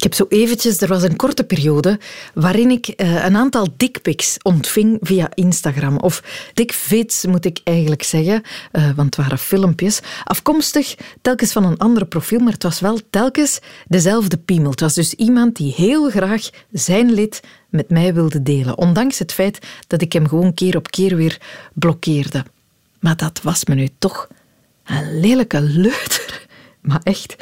Ik heb zo eventjes, er was een korte periode waarin ik uh, een aantal dickpics ontving via Instagram. Of dickvids moet ik eigenlijk zeggen, uh, want het waren filmpjes. Afkomstig telkens van een ander profiel, maar het was wel telkens dezelfde piemel. Het was dus iemand die heel graag zijn lid met mij wilde delen. Ondanks het feit dat ik hem gewoon keer op keer weer blokkeerde. Maar dat was me nu toch een lelijke leuter. Maar echt,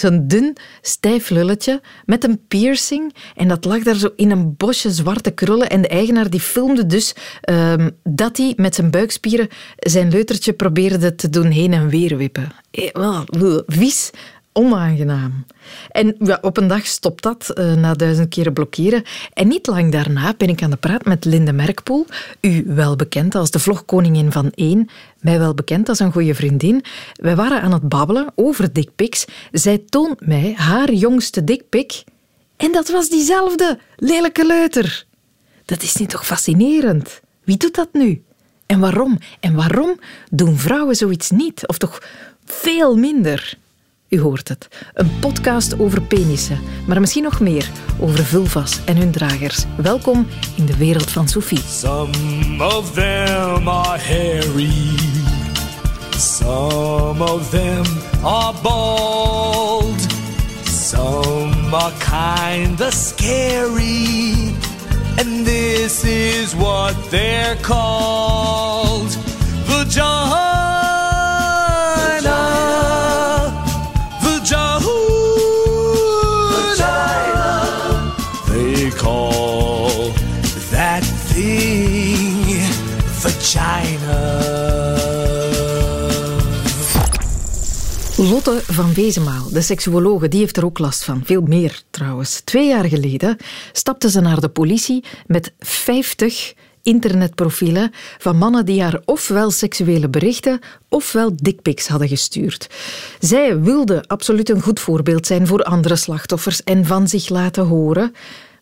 zo'n dun, stijf lulletje met een piercing. En dat lag daar zo in een bosje zwarte krullen. En de eigenaar die filmde dus um, dat hij met zijn buikspieren zijn leutertje probeerde te doen heen en weer wippen. Eh, vies, onaangenaam. En op een dag stopt dat, uh, na duizend keren blokkeren. En niet lang daarna ben ik aan de praat met Linde Merkpoel, u wel bekend als de vlogkoningin van één, mij wel bekend als een goede vriendin. Wij waren aan het babbelen over dickpics. Zij toont mij haar jongste dickpic. En dat was diezelfde lelijke leuter. Dat is niet toch fascinerend? Wie doet dat nu? En waarom? En waarom doen vrouwen zoiets niet? Of toch veel minder? U hoort het. Een podcast over penissen, maar misschien nog meer over vulvas en hun dragers. Welkom in de wereld van Sophie. Some of them are hairy. Some of them are bald. Some are kinda scary. And this is what they're called. Vagina. Van Wezenmaal, de seksuologe, die heeft er ook last van. Veel meer trouwens. Twee jaar geleden stapte ze naar de politie met 50 internetprofielen van mannen die haar ofwel seksuele berichten ofwel dickpics hadden gestuurd. Zij wilde absoluut een goed voorbeeld zijn voor andere slachtoffers en van zich laten horen.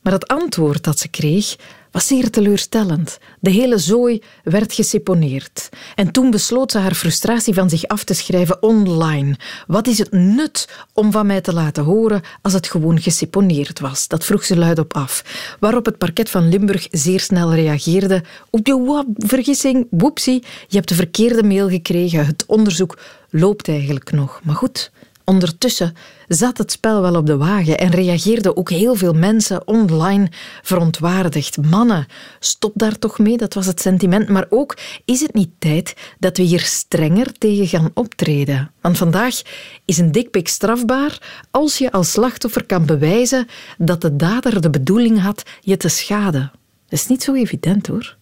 Maar het antwoord dat ze kreeg was zeer teleurstellend. De hele zooi werd geseponeerd. En toen besloot ze haar frustratie van zich af te schrijven online. Wat is het nut om van mij te laten horen als het gewoon geseponeerd was? Dat vroeg ze luidop af. Waarop het parket van Limburg zeer snel reageerde. Op je vergissing, woepsie, je hebt de verkeerde mail gekregen. Het onderzoek loopt eigenlijk nog. Maar goed, Ondertussen zat het spel wel op de wagen en reageerden ook heel veel mensen online verontwaardigd. Mannen, stop daar toch mee, dat was het sentiment. Maar ook, is het niet tijd dat we hier strenger tegen gaan optreden? Want vandaag is een dikpik strafbaar als je als slachtoffer kan bewijzen dat de dader de bedoeling had je te schaden. Dat is niet zo evident hoor.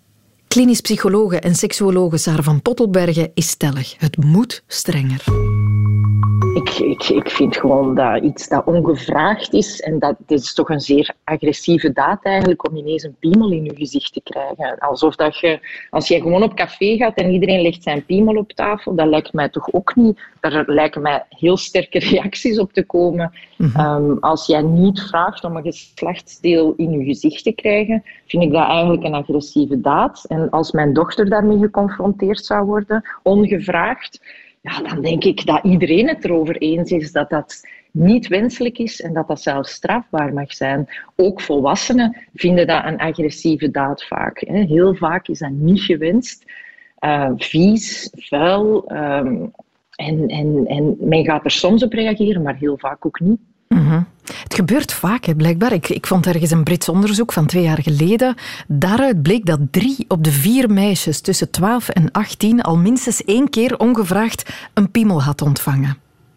Klinisch psychologe en seksuologe Sarah van Pottelbergen is stellig. Het moet strenger ik, ik, ik vind gewoon dat iets dat ongevraagd is, en dat dit is toch een zeer agressieve daad eigenlijk, om ineens een piemel in je gezicht te krijgen. Alsof dat je, als je gewoon op café gaat en iedereen legt zijn piemel op tafel, dat lijkt mij toch ook niet. Daar lijken mij heel sterke reacties op te komen. Mhm. Ehm, als jij niet vraagt om een geslachtsdeel in je gezicht te krijgen, vind ik dat eigenlijk een agressieve daad. En als mijn dochter daarmee geconfronteerd zou worden, ongevraagd, ja, dan denk ik dat iedereen het erover eens is dat dat niet wenselijk is en dat dat zelfs strafbaar mag zijn. Ook volwassenen vinden dat een agressieve daad vaak. Heel vaak is dat niet gewenst. Uh, vies, vuil. Ehm, en, en, en men gaat er soms op reageren, maar heel vaak ook niet. Mhm. Het gebeurt vaak, hè, blijkbaar. Ik, vond ergens een Brits onderzoek van twee jaar geleden. Daaruit bleek dat drie op de vier meisjes tussen 12 en 18 al minstens één keer ongevraagd een piemel had ontvangen.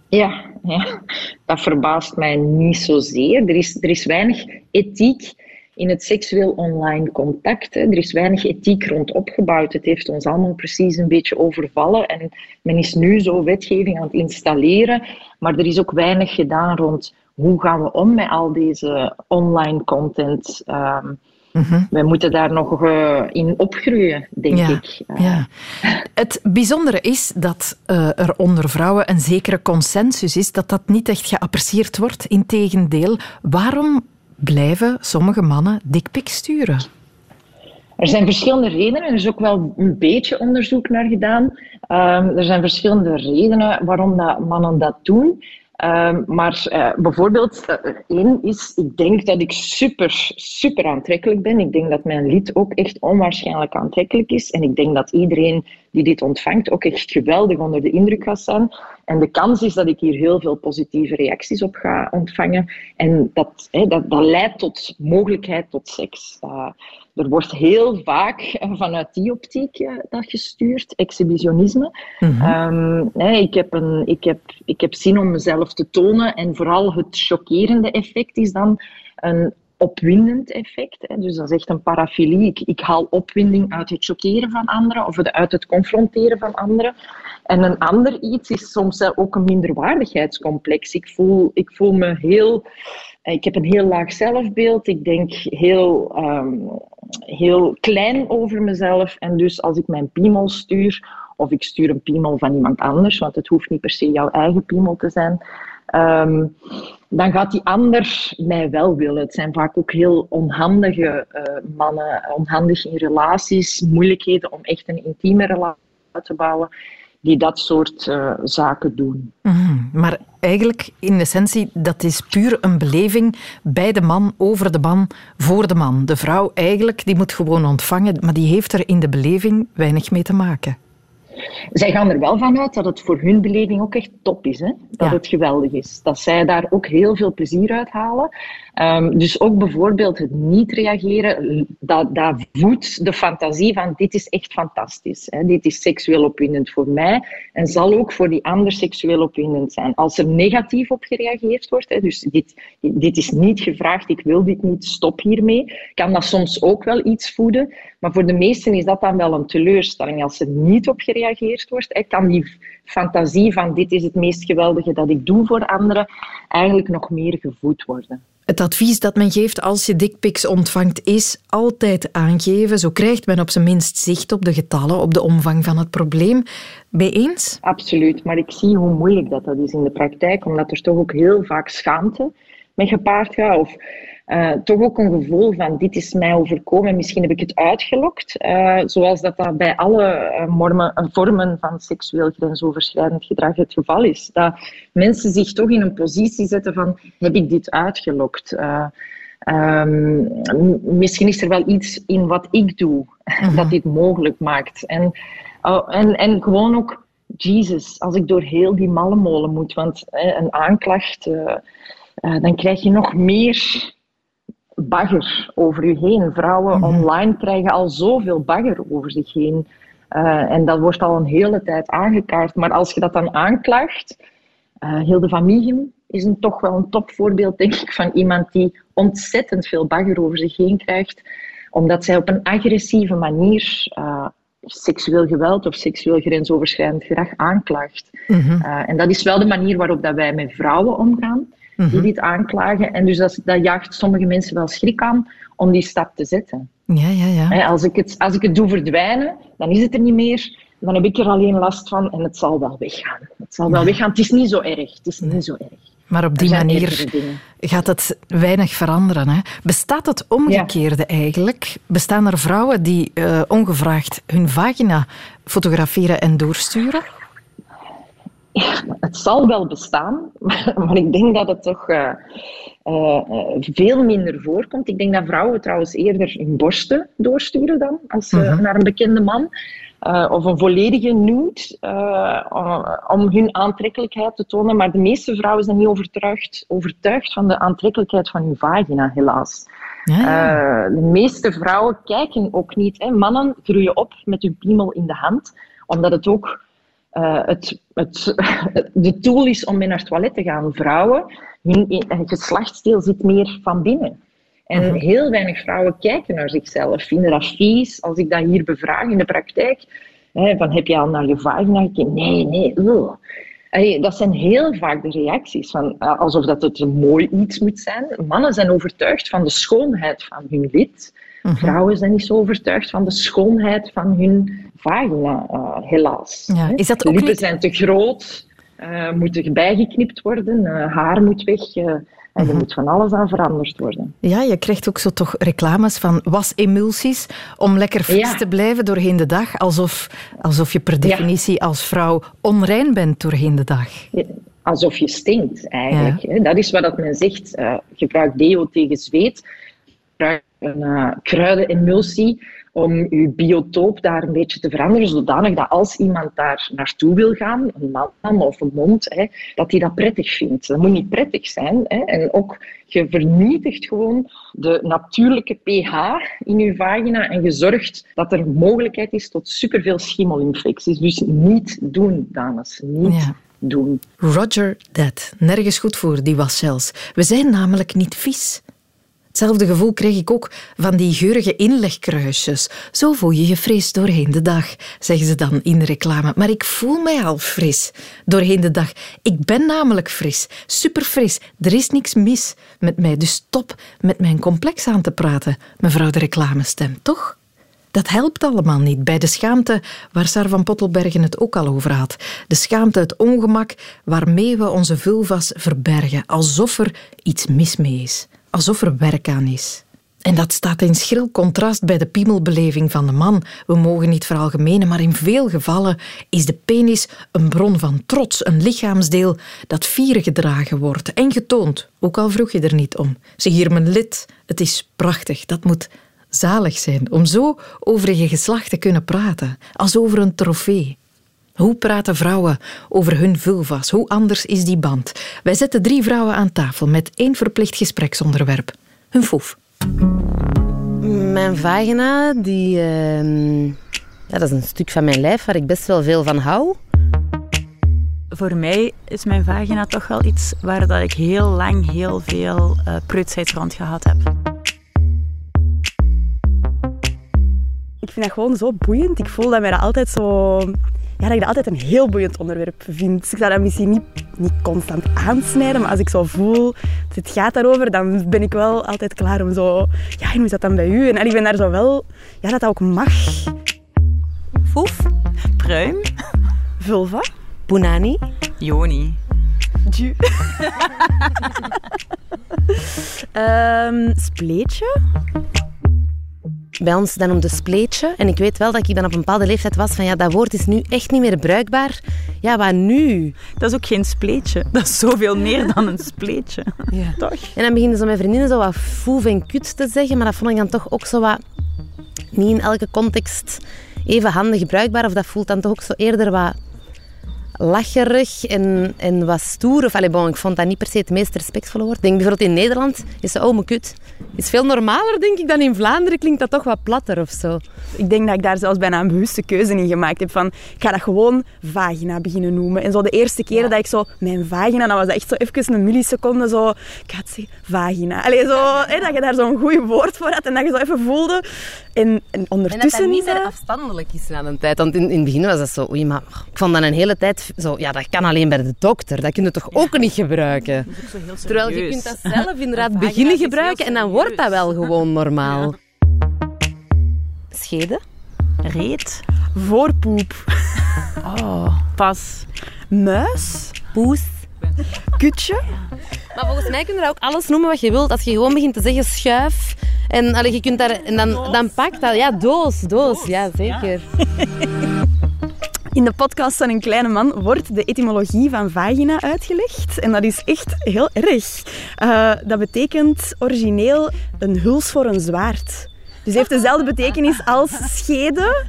Ja, ja, dat verbaast mij niet zozeer. Er is, er is weinig ethiek in het seksueel online contact. Er is weinig ethiek rond opgebouwd. Het heeft ons allemaal precies een beetje overvallen. En men is nu zo wetgeving aan het installeren. Maar er is ook weinig gedaan rond hoe gaan we om met al deze online content. Um, We moeten daar nog uh, in opgroeien, denk ik. Ja. Het bijzondere is dat uh, er onder vrouwen een zekere consensus is dat dat niet echt geapprecieerd wordt. Integendeel, waarom blijven sommige mannen dikpik sturen? Er zijn verschillende redenen. Er is ook wel een beetje onderzoek naar gedaan. Um, er zijn verschillende redenen waarom dat mannen dat doen. Ehm, maar uh, bijvoorbeeld, uh, één is, ik denk dat ik super, super aantrekkelijk ben. Ik denk dat mijn lied ook echt onwaarschijnlijk aantrekkelijk is. En ik denk dat iedereen die dit ontvangt ook echt geweldig onder de indruk gaat zijn. En de kans is dat ik hier heel veel positieve reacties op ga ontvangen. En dat, dat, dat leidt tot mogelijkheid tot seks. Er wordt heel vaak vanuit die optiek dat gestuurd, exhibitionisme. Mm -hmm. um, ik, heb een, ik, heb, ik heb zin om mezelf te tonen en vooral het chockerende effect is dan een opwindend effect. Hè. Dus dat is echt een parafilie. Ik, ik haal opwinding uit het chockeren van anderen of uit het confronteren van anderen. En een ander iets is soms ook een minderwaardigheidscomplex. Ik voel, ik voel me heel... Ik heb een heel laag zelfbeeld. Ik denk heel, um, heel klein over mezelf. En dus als ik mijn piemel stuur, of ik stuur een piemel van iemand anders, want het hoeft niet per se jouw eigen piemel te zijn, um, dan gaat die ander mij wel willen. Het zijn vaak ook heel onhandige uh, mannen, onhandig in relaties, moeilijkheden om echt een intieme relatie te bouwen die dat soort uh, zaken doen. Mm, maar eigenlijk, in essentie, dat is puur een beleving bij de man, over de man, voor de man. De vrouw eigenlijk, die moet gewoon ontvangen, maar die heeft er in de beleving weinig mee te maken. Zij gaan er wel van uit dat het voor hun beleving ook echt top is. Hè? Dat ja. het geweldig is. Dat zij daar ook heel veel plezier uit halen. Um, dus ook bijvoorbeeld het niet reageren, dat, dat voedt de fantasie van dit is echt fantastisch. Hè? Dit is seksueel opwindend voor mij en zal ook voor die ander seksueel opwindend zijn. Als er negatief op gereageerd wordt, hè, dus dit, dit is niet gevraagd, ik wil dit niet, stop hiermee, kan dat soms ook wel iets voeden. Maar voor de meesten is dat dan wel een teleurstelling. Als er niet op gereageerd wordt, hè, kan die fantasie van dit is het meest geweldige dat ik doe voor anderen eigenlijk nog meer gevoed worden. Het advies dat men geeft als je dickpics ontvangt is altijd aangeven. Zo krijgt men op zijn minst zicht op de getallen, op de omvang van het probleem. Bij eens? Absoluut, maar ik zie hoe moeilijk dat, dat is in de praktijk, omdat er toch ook heel vaak schaamte mee gepaard gaat. Of uh, toch ook een gevoel van dit is mij overkomen, misschien heb ik het uitgelokt. Uh, zoals dat, dat bij alle mormen, vormen van seksueel grensoverschrijdend gedrag het geval is. Dat mensen zich toch in een positie zetten van heb ik dit uitgelokt? Um, misschien is er wel iets in wat ik doe -huh. dat dit mogelijk maakt. En, oh, en, en gewoon ook, Jesus, als ik door heel die mallenmolen moet, want een aanklacht, dan krijg je nog meer bagger over u heen. Vrouwen mm -hmm. online krijgen al zoveel bagger over zich heen. Uh, en dat wordt al een hele tijd aangekaart. Maar als je dat dan aanklaagt, uh, Hilde van Miegem is een, toch wel een topvoorbeeld, denk ik, van iemand die ontzettend veel bagger over zich heen krijgt, omdat zij op een agressieve manier uh, seksueel geweld of seksueel grensoverschrijdend gedrag aanklaagt. Mm -hmm. en dat is wel de manier waarop dat wij met vrouwen omgaan die mhm. dit aanklagen. En dus dat, dat jaagt sommige mensen wel schrik aan om die stap te zetten. Ja, ja, ja. Als ik, het, als ik het doe verdwijnen, dan is het er niet meer. Dan heb ik er alleen last van en het zal wel weggaan. Het zal wel weggaan. Het is niet zo erg. Het is niet zo erg. Maar op die manier gaat het weinig veranderen. Hè? Bestaat het omgekeerde ja. eigenlijk? Bestaan er vrouwen die uh, ongevraagd hun vagina fotograferen en doorsturen? het zal wel bestaan, maar, ik denk dat het toch uh, uh, veel minder voorkomt. Ik denk dat vrouwen trouwens eerder hun borsten doorsturen dan als, uh, naar een bekende man. of een volledige nude om hun aantrekkelijkheid te tonen. Maar de meeste vrouwen zijn niet overtuigd, overtuigd van de aantrekkelijkheid van hun vagina, helaas. Ja. de meeste vrouwen kijken ook niet. Hè. Mannen groeien op met hun piemel in de hand, omdat het ook uh, het, het, de tool is om mee naar het toilet te gaan. Vrouwen, hun geslachtsdeel zit meer van binnen. En mhm. heel weinig vrouwen kijken naar zichzelf, vinden dat vies. Als ik dat hier bevraag in de praktijk, hè, van heb je al naar je vagina gekeken? Nee, nee, ugh. Dat zijn heel vaak de reacties, van, eh, alsof dat het een mooi iets moet zijn. Mannen zijn overtuigd van de schoonheid van hun lid. Mhm. Vrouwen zijn niet zo overtuigd van de schoonheid van hun vagina, uh, helaas. Ja. Is dat ook Lippen niet... zijn te groot, uh, moeten bijgeknipt worden, uh, haar moet weg. en er -huh. moet van alles aan veranderd worden. Ja, je krijgt ook zo toch reclames van wasemulsies om lekker fris ja. te blijven doorheen de dag. Alsof, alsof je per definitie ja. als vrouw onrein bent doorheen de dag. Alsof je stinkt eigenlijk. Dat is wat dat men zegt. Gebruik deo tegen zweet. Gebruik een kruidenemulsie om je biotoop daar een beetje te veranderen, zodanig dat als iemand daar naartoe wil gaan, een man of een mond, hè, dat hij dat prettig vindt. Dat moet niet prettig zijn. Hè. En ook, je vernietigt gewoon de natuurlijke pH in je vagina en je zorgt dat er mogelijkheid is tot superveel schimmelinfecties. Dus niet doen, dames. Niet doen. Roger Dead. Nergens goed voor, die was zelfs. We zijn namelijk niet vies. Hetzelfde gevoel kreeg ik ook van die geurige inlegkruisjes. Zo voel je je fris doorheen de dag, zeggen ze dan in de reclame. Maar ik voel mij al fris doorheen de dag. Ik ben namelijk fris, superfris. Er is niks mis met mij, dus stop met mijn complex aan te praten, mevrouw de reclamestem, toch? Dat helpt allemaal niet bij de schaamte waar Sar van Pottelbergen het ook al over had. De schaamte, het ongemak waarmee we onze vulvas verbergen, alsof er iets mis mee is alsof er werk aan is. En dat staat in schril contrast bij de piemelbeleving van de man. We mogen niet veralgemenen, maar in veel gevallen is de penis een bron van trots, een lichaamsdeel dat vieren gedragen wordt en getoond, ook al vroeg je er niet om. Zie hier mijn lid, het is prachtig, dat moet zalig zijn om zo over je geslacht te kunnen praten, als over een trofee. Hoe praten vrouwen over hun vulva's? Hoe anders is die band? Wij zetten drie vrouwen aan tafel met één verplicht gespreksonderwerp. Hun foef. Mijn vagina, die, uh, ja, dat is een stuk van mijn lijf waar ik best wel veel van hou. Voor mij is mijn vagina toch wel iets waar dat ik heel lang heel veel uh, preutsheid rond gehad heb. Ik vind dat gewoon zo boeiend. Ik voel dat mij dat altijd zo ja, dat ik dat altijd een heel boeiend onderwerp vind. Dus ik zou dat misschien niet, niet constant aansnijden, maar als ik zo voel dat het gaat daarover, dan ben ik wel altijd klaar om zo... Ja, en hoe is dat dan bij u? En ik ben daar zo wel... Ja, dat dat ook mag. Foef. Pruim. Vulva. Punani. Joni. Ju. um, spleetje bij ons dan om de spleetje. En ik weet wel dat ik dan op een bepaalde leeftijd was van ja, dat woord is nu echt niet meer bruikbaar. Ja, wat nu? Dat is ook geen spleetje. Dat is zoveel meer dan een spleetje. Ja. Toch? En dan beginnen zo mijn vriendinnen zo wat foef en kut te zeggen, maar dat vond ik dan toch ook zo wat niet in elke context even handig bruikbaar. Of dat voelt dan toch ook zo eerder wat lacherig en, en wat stoer. Of, allez, bon, ik vond dat niet per se het meest respectvolle woord. Ik denk bijvoorbeeld in Nederland is ze oh mijn kut. Is veel normaler, denk ik, dan in Vlaanderen. Klinkt dat toch wat platter of zo. Ik denk dat ik daar zelfs bijna een bewuste keuze in gemaakt heb. Van, ik ga dat gewoon vagina beginnen noemen. En zo de eerste keren dat ik zo, mijn vagina, dan was dat echt zo even een milliseconde zo, ik zeggen, vagina. Allee, zo, hè, dat je daar zo'n goed woord voor had en dat je zo even voelde. En, en ondertussen... En dat dat niet afstandelijk is na een tijd. Want in, in het begin was dat zo, oei, maar ik vond dat een hele tijd zo, ja, dat kan alleen bij de dokter. Dat kun je toch ook niet gebruiken? Terwijl je kunt dat zelf inderdaad beginnen gebruiken en dan wordt dat wel gewoon normaal. Scheden? Reet? Voorpoep. Oh, pas. Muis? Poes? Kutje? Maar volgens mij kun je dat ook alles noemen wat je wilt. Als je gewoon begint te zeggen schuif en allee, je kunt daar, en dan, dan pakt dat. Ja, doos, doos. Ja, zeker. In de podcast van Een Kleine Man wordt de etymologie van vagina uitgelegd. En dat is echt heel erg. Uh, dat betekent origineel een huls voor een zwaard. Dus heeft dezelfde betekenis als scheden.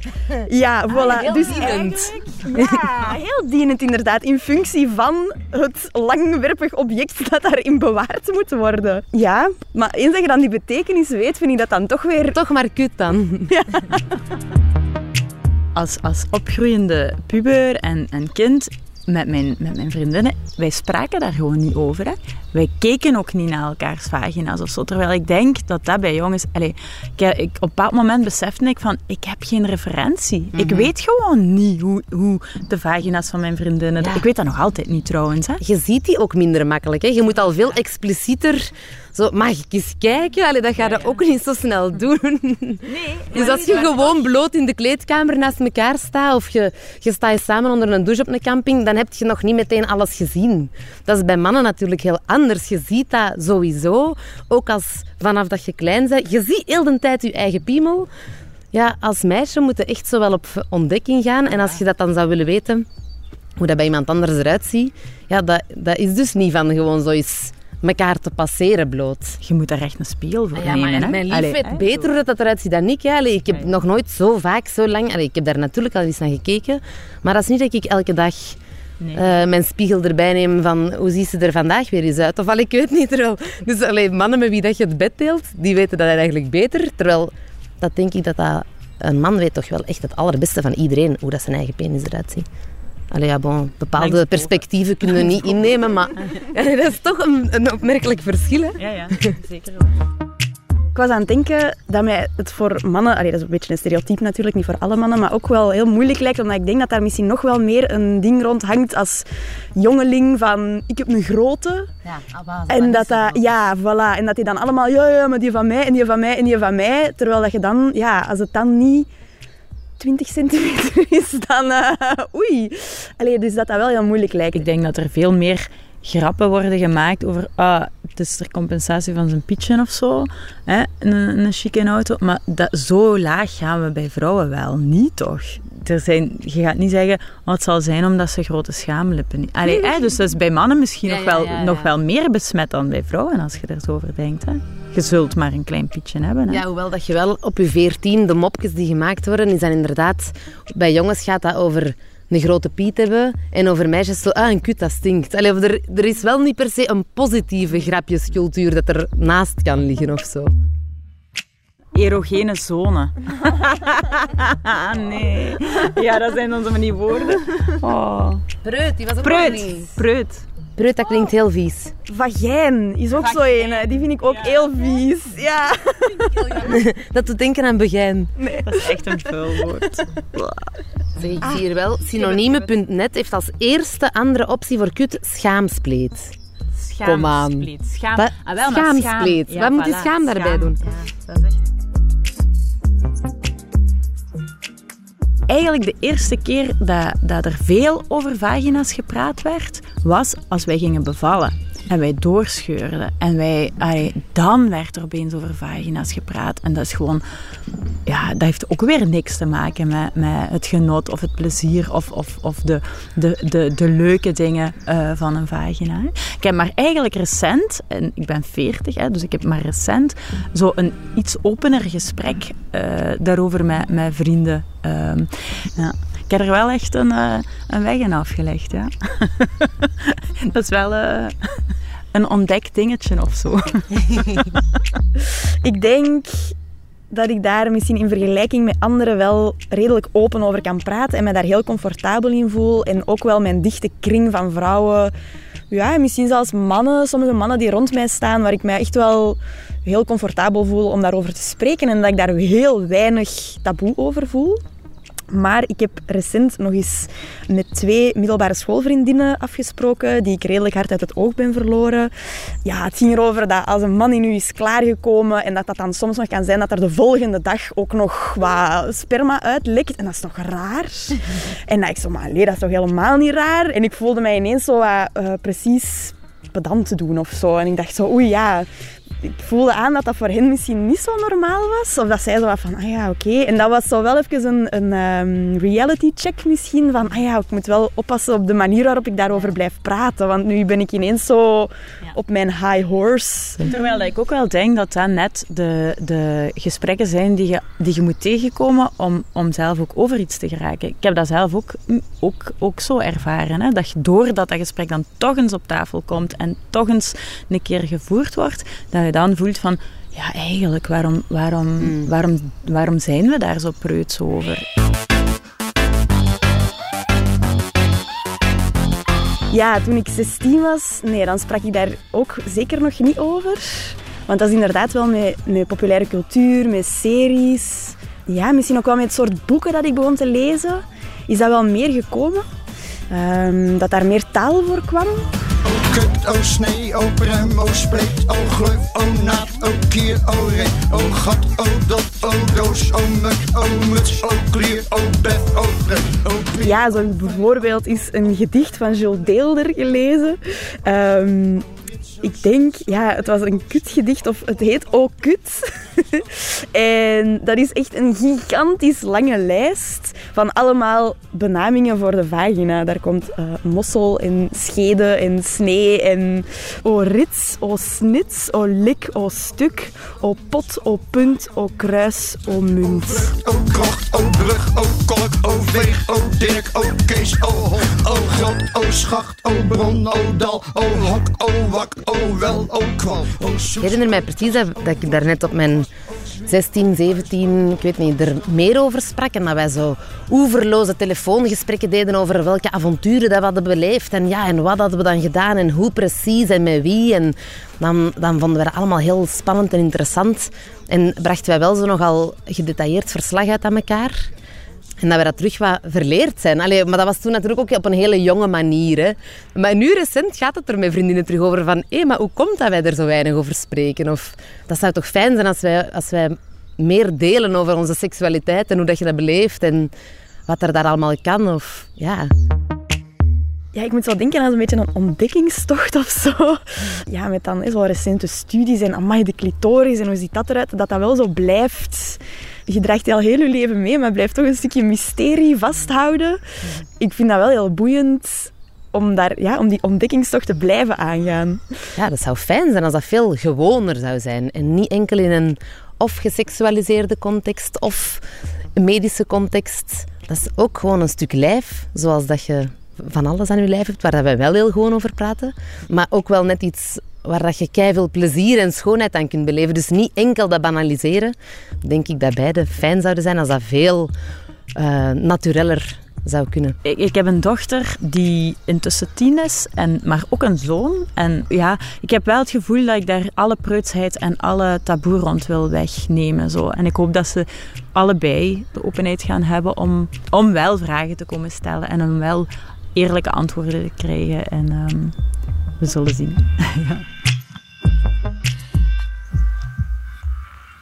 Ja, voilà. Heel dus dienend. Ja, heel dienend inderdaad. In functie van het langwerpig object dat daarin bewaard moet worden. Ja, maar eens dat je dan die betekenis weet, vind ik dat dan toch weer... Toch maar kut dan. Ja. als, als opgroeiende puber en, kind met mijn, met mijn vriendinnen, wij spraken daar gewoon niet over. Hè. Wij keken ook niet naar elkaars vagina's of zo. Terwijl ik denk dat dat bij jongens... Allez, ik, ik, op een bepaald moment besefte ik van, ik heb geen referentie. Ik mhm. weet gewoon niet hoe, hoe de vagina's van mijn vriendinnen... Ik weet dat nog altijd niet trouwens. Hè. Je ziet die ook minder makkelijk. Hè. Je moet al veel explicieter zo, mag ik eens kijken? Allee, dat ga je ook niet zo snel doen. Nee. Dus als je gewoon bloot in de kleedkamer naast elkaar staat of je, je staat samen onder een douche op een camping, dan heb je nog niet meteen alles gezien. Dat is bij mannen natuurlijk heel anders. Je ziet dat sowieso, ook als vanaf dat je klein bent. Je ziet heel de tijd je eigen piemel. Ja, als meisje moet je echt zo wel op ontdekking gaan. En als je dat dan zou willen weten, hoe dat bij iemand anders eruit ziet, ja, dat, dat is dus niet van gewoon zo eens elkaar te passeren bloot. Je moet daar echt een spiegel voor Ah ja, nemen. maar hè? mijn lief Allee, weet hè, beter hoe dat eruit ziet dan ik. Allee, ik heb nog nooit zo vaak, zo lang... Ik heb daar natuurlijk al eens naar gekeken. Maar dat is niet dat ik elke dag Nee. eh, mijn spiegel erbij neem van hoe ziet ze er vandaag weer eens uit. Of al, ik weet niet. Terwijl, dus allee, mannen met wie dat je het bed deelt, die weten dat eigenlijk beter. Terwijl, dat denk ik dat dat... Een man weet toch wel echt het allerbeste van iedereen, hoe dat zijn eigen penis eruit ziet. Allee, ja, bon, bepaalde perspectieven kunnen we niet innemen, maar dat is toch een, een opmerkelijk verschil. Hè? Ja, ja, zeker wel. Ik was aan het denken dat mij het voor mannen, allee, dat is een beetje een stereotype natuurlijk, niet voor alle mannen, maar ook wel heel moeilijk lijkt, omdat ik denk dat daar misschien nog wel meer een ding rond hangt als jongeling van ik heb een grote. En dat dat, ja, voilà. En dat die dan allemaal, ja, ja, maar die van mij en die van mij en die van mij. Terwijl dat je dan, ja, als het dan niet 20 centimeter is, dan eh, oei. Allee, dus dat dat wel heel moeilijk lijkt. Ik denk dat er veel meer grappen worden gemaakt over ah, het is ter compensatie van zijn pietje of zo. Hè? Een, een chique auto. Maar dat, zo laag gaan we bij vrouwen wel niet, toch? Er zijn, je gaat niet zeggen, oh, het zal zijn omdat ze grote schaamlippen... Allee, hè? Dus dat is bij mannen misschien Ja, nog, wel, ja, ja. nog wel meer besmet dan bij vrouwen, als je er zo over denkt. Hè? Je zult maar een klein pietje hebben. Hè? Ja, hoewel dat je wel op je veertien, de mopjes die gemaakt worden, is dan inderdaad... Bij jongens gaat dat over een grote piet hebben en over meisjes zo, ah, een kut, dat stinkt. Allee, of er, er is wel niet per se een positieve grapjescultuur dat er naast kan liggen of zo. Erogene zone. nee. Ja, dat zijn onze van die woorden. Oh. Preut, die was ook Preut. Preut. Preut, dat klinkt heel vies. Vagijn is ook zo een. Die vind ik ook heel vies. Ja. Dat doet denken aan begijn. Dat is echt een vuil woord. Zeg, ik zie hier wel, synoniemen.net heeft als eerste andere optie voor kut schaamspleet. Kom aan. Schaamspleet. Schaam. Wat? Ah, wel, maar Schaamspleet. schaam. Wat moet die schaam daarbij doen? Ja, dat is echt... Eigenlijk de eerste keer dat, dat er veel over vagina's gepraat werd, was als wij gingen bevallen. En wij doorscheurden. En wij, dan werd er opeens over vagina's gepraat. En dat is gewoon... Ja, dat heeft ook weer niks te maken met, met het genot of het plezier of, of, of de, de, de, de leuke dingen eh, van een vagina. Ik heb maar eigenlijk recent, en ik ben 40, hè, dus ik heb maar recent zo een iets opener gesprek eh, daarover met, met vrienden. Ehm, ja. Ik heb er wel echt een, eh, een weg in afgelegd, ja. dat is wel eh, een ontdekt dingetje of zo. Ik denk dat ik daar misschien in vergelijking met anderen wel redelijk open over kan praten en me daar heel comfortabel in voel. En ook wel mijn dichte kring van vrouwen. Ja, misschien zelfs mannen, sommige mannen die rond mij staan, waar ik mij echt wel heel comfortabel voel om daarover te spreken. En dat ik daar heel weinig taboe over voel. Maar ik heb recent nog eens met twee middelbare schoolvriendinnen afgesproken, die ik redelijk hard uit het oog ben verloren. Ja, het ging erover dat als een man in u is klaargekomen en dat dat dan soms nog kan zijn dat er de volgende dag ook nog wat sperma uitlekt. En dat is toch raar? En dat ik zo, maar nee, dat is toch helemaal niet raar? En ik voelde mij ineens zo wat, eh, precies pedant te doen of zo. En ik dacht zo, oei ja, ik voelde aan dat dat voor hen misschien niet zo normaal was. Of dat zij zo wat van, ah ja, oké. En dat was zo wel even een, een ehm, reality check misschien. Van, ah ja, ik moet wel oppassen op de manier waarop ik daarover blijf praten. Want nu ben ik ineens zo op mijn high horse. Terwijl dat ik ook wel denk dat dat net de, de gesprekken zijn die je, die je moet tegenkomen om, om zelf ook over iets te geraken. Ik heb dat zelf ook, ook, ook zo ervaren. Hè? Dat je doordat dat gesprek dan toch eens op tafel komt en toch eens een keer gevoerd wordt, dat je dan voelt van, ja eigenlijk, waarom, waarom, waarom, waarom zijn we daar zo preuts over? Ja, toen ik 16 was, nee, dan sprak ik daar ook zeker nog niet over. Want dat is inderdaad wel met, met populaire cultuur, met series. Ja, misschien ook wel met het soort boeken dat ik begon te lezen. Is dat wel meer gekomen. Ehm, dat daar meer taal voor kwam. Kut, oh snee, oh prem, oh spleet, oh gleuf, oh naad, oh kier, oh reet, oh gat, oh dot, oh doos, oh muk, oh muts, oh klier, oh bef, oh pret, oh. Ja, zo bijvoorbeeld is een gedicht van Jules Deelder gelezen. Ehm, Ik denk, ja, het was een kutgedicht of het heet ook kut. en dat is echt een gigantisch lange lijst van allemaal benamingen voor de vagina. Daar komt uh, mossel en schede en snee en o rits, o snits, o lik, o stuk, o pot, o punt, o kruis, o munt. O krocht, o brug, o kolk, o veeg, o dirk, o kees, o hond, o grot, o schacht, o bron, o dal, o hok, o wak, o wel, o kwal, o Ik herinner mij precies dat, dat ik daarnet op mijn 16, 17, ik weet niet, er meer over sprak. En dat wij zo oeverloze telefoongesprekken deden over welke avonturen dat we hadden beleefd. En ja, en wat hadden we dan gedaan en hoe precies en met wie. En dan, dan vonden we dat allemaal heel spannend en interessant. En brachten wij wel zo nogal gedetailleerd verslag uit aan elkaar. En dat we dat terug wat verleerd zijn. Allee, maar dat was toen natuurlijk ook op een hele jonge manier. Hè. Maar nu recent gaat het er met vriendinnen terug over van... Hé, maar hoe komt dat wij er zo weinig over spreken? Of dat zou toch fijn zijn als wij, als wij meer delen over onze seksualiteit en hoe dat je dat beleeft en wat er daar allemaal kan. Of, ja. Ja, ik moet zo denken aan een beetje een ontdekkingstocht of zo. Ja, met dan zo recente studies en amai, de clitoris en hoe ziet dat eruit, dat dat wel zo blijft je draagt je al heel je leven mee, maar blijft toch een stukje mysterie vasthouden. Ik vind dat wel heel boeiend om, daar, ja, om die ontdekkingstocht te blijven aangaan. Ja, dat zou fijn zijn als dat veel gewoner zou zijn. En niet enkel in een of geseksualiseerde context of medische context. Dat is ook gewoon een stuk lijf, zoals dat je van alles aan je lijf hebt, waar wij wel heel gewoon over praten. Maar ook wel net iets waar dat je veel plezier en schoonheid aan kunt beleven. Dus niet enkel dat banaliseren. Denk ik dat beide fijn zouden zijn als dat veel uh, natureller zou kunnen. Ik, heb een dochter die intussen tien is, en, maar ook een zoon. En ja, ik heb wel het gevoel dat ik daar alle preutsheid en alle taboe rond wil wegnemen. Zo. En ik hoop dat ze allebei de openheid gaan hebben om, om wel vragen te komen stellen en om wel eerlijke antwoorden te krijgen. En um, we zullen zien.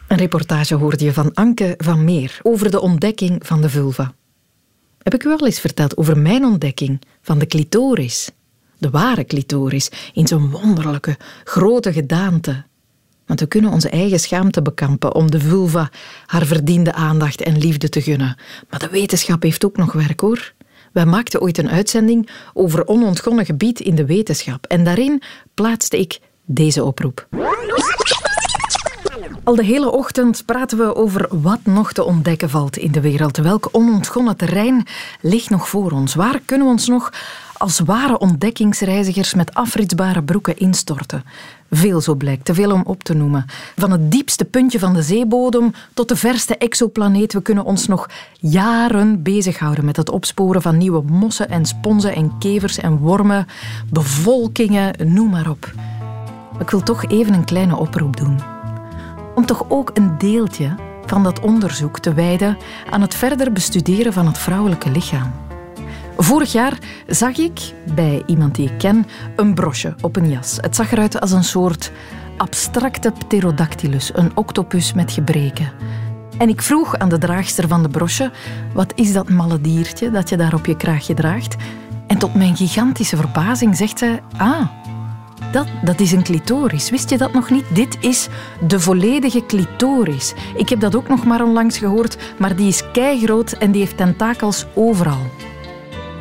Een reportage hoorde je van Anke van Meer over de ontdekking van de vulva. Heb ik u wel eens verteld over mijn ontdekking van de clitoris? De ware clitoris, in zo'n wonderlijke, grote gedaante. Want we kunnen onze eigen schaamte bekampen om de vulva haar verdiende aandacht en liefde te gunnen. Maar de wetenschap heeft ook nog werk hoor. Wij maakten ooit een uitzending over onontgonnen gebied in de wetenschap. En daarin plaatste ik deze oproep. Al de hele ochtend praten we over wat nog te ontdekken valt in de wereld. Welk onontgonnen terrein ligt nog voor ons? Waar kunnen we ons nog als ware ontdekkingsreizigers met afritsbare broeken instorten? Veel zo blijkt, te veel om op te noemen. Van het diepste puntje van de zeebodem tot de verste exoplaneet. We kunnen ons nog jaren bezighouden met het opsporen van nieuwe mossen en sponsen en kevers en wormen, bevolkingen, noem maar op. Ik wil toch even een kleine oproep doen. Om toch ook een deeltje van dat onderzoek te wijden aan het verder bestuderen van het vrouwelijke lichaam. Vorig jaar zag ik bij iemand die ik ken een brosje op een jas. Het zag eruit als een soort abstracte pterodactylus, een octopus met gebreken. En ik vroeg aan de draagster van de brosje: wat is dat malle diertje dat je daar op je kraagje draagt? En tot mijn gigantische verbazing zegt ze: Ah, dat, dat is een clitoris. Wist je dat nog niet? Dit is de volledige clitoris. Ik heb dat ook nog maar onlangs gehoord, maar die is keigroot en die heeft tentakels overal.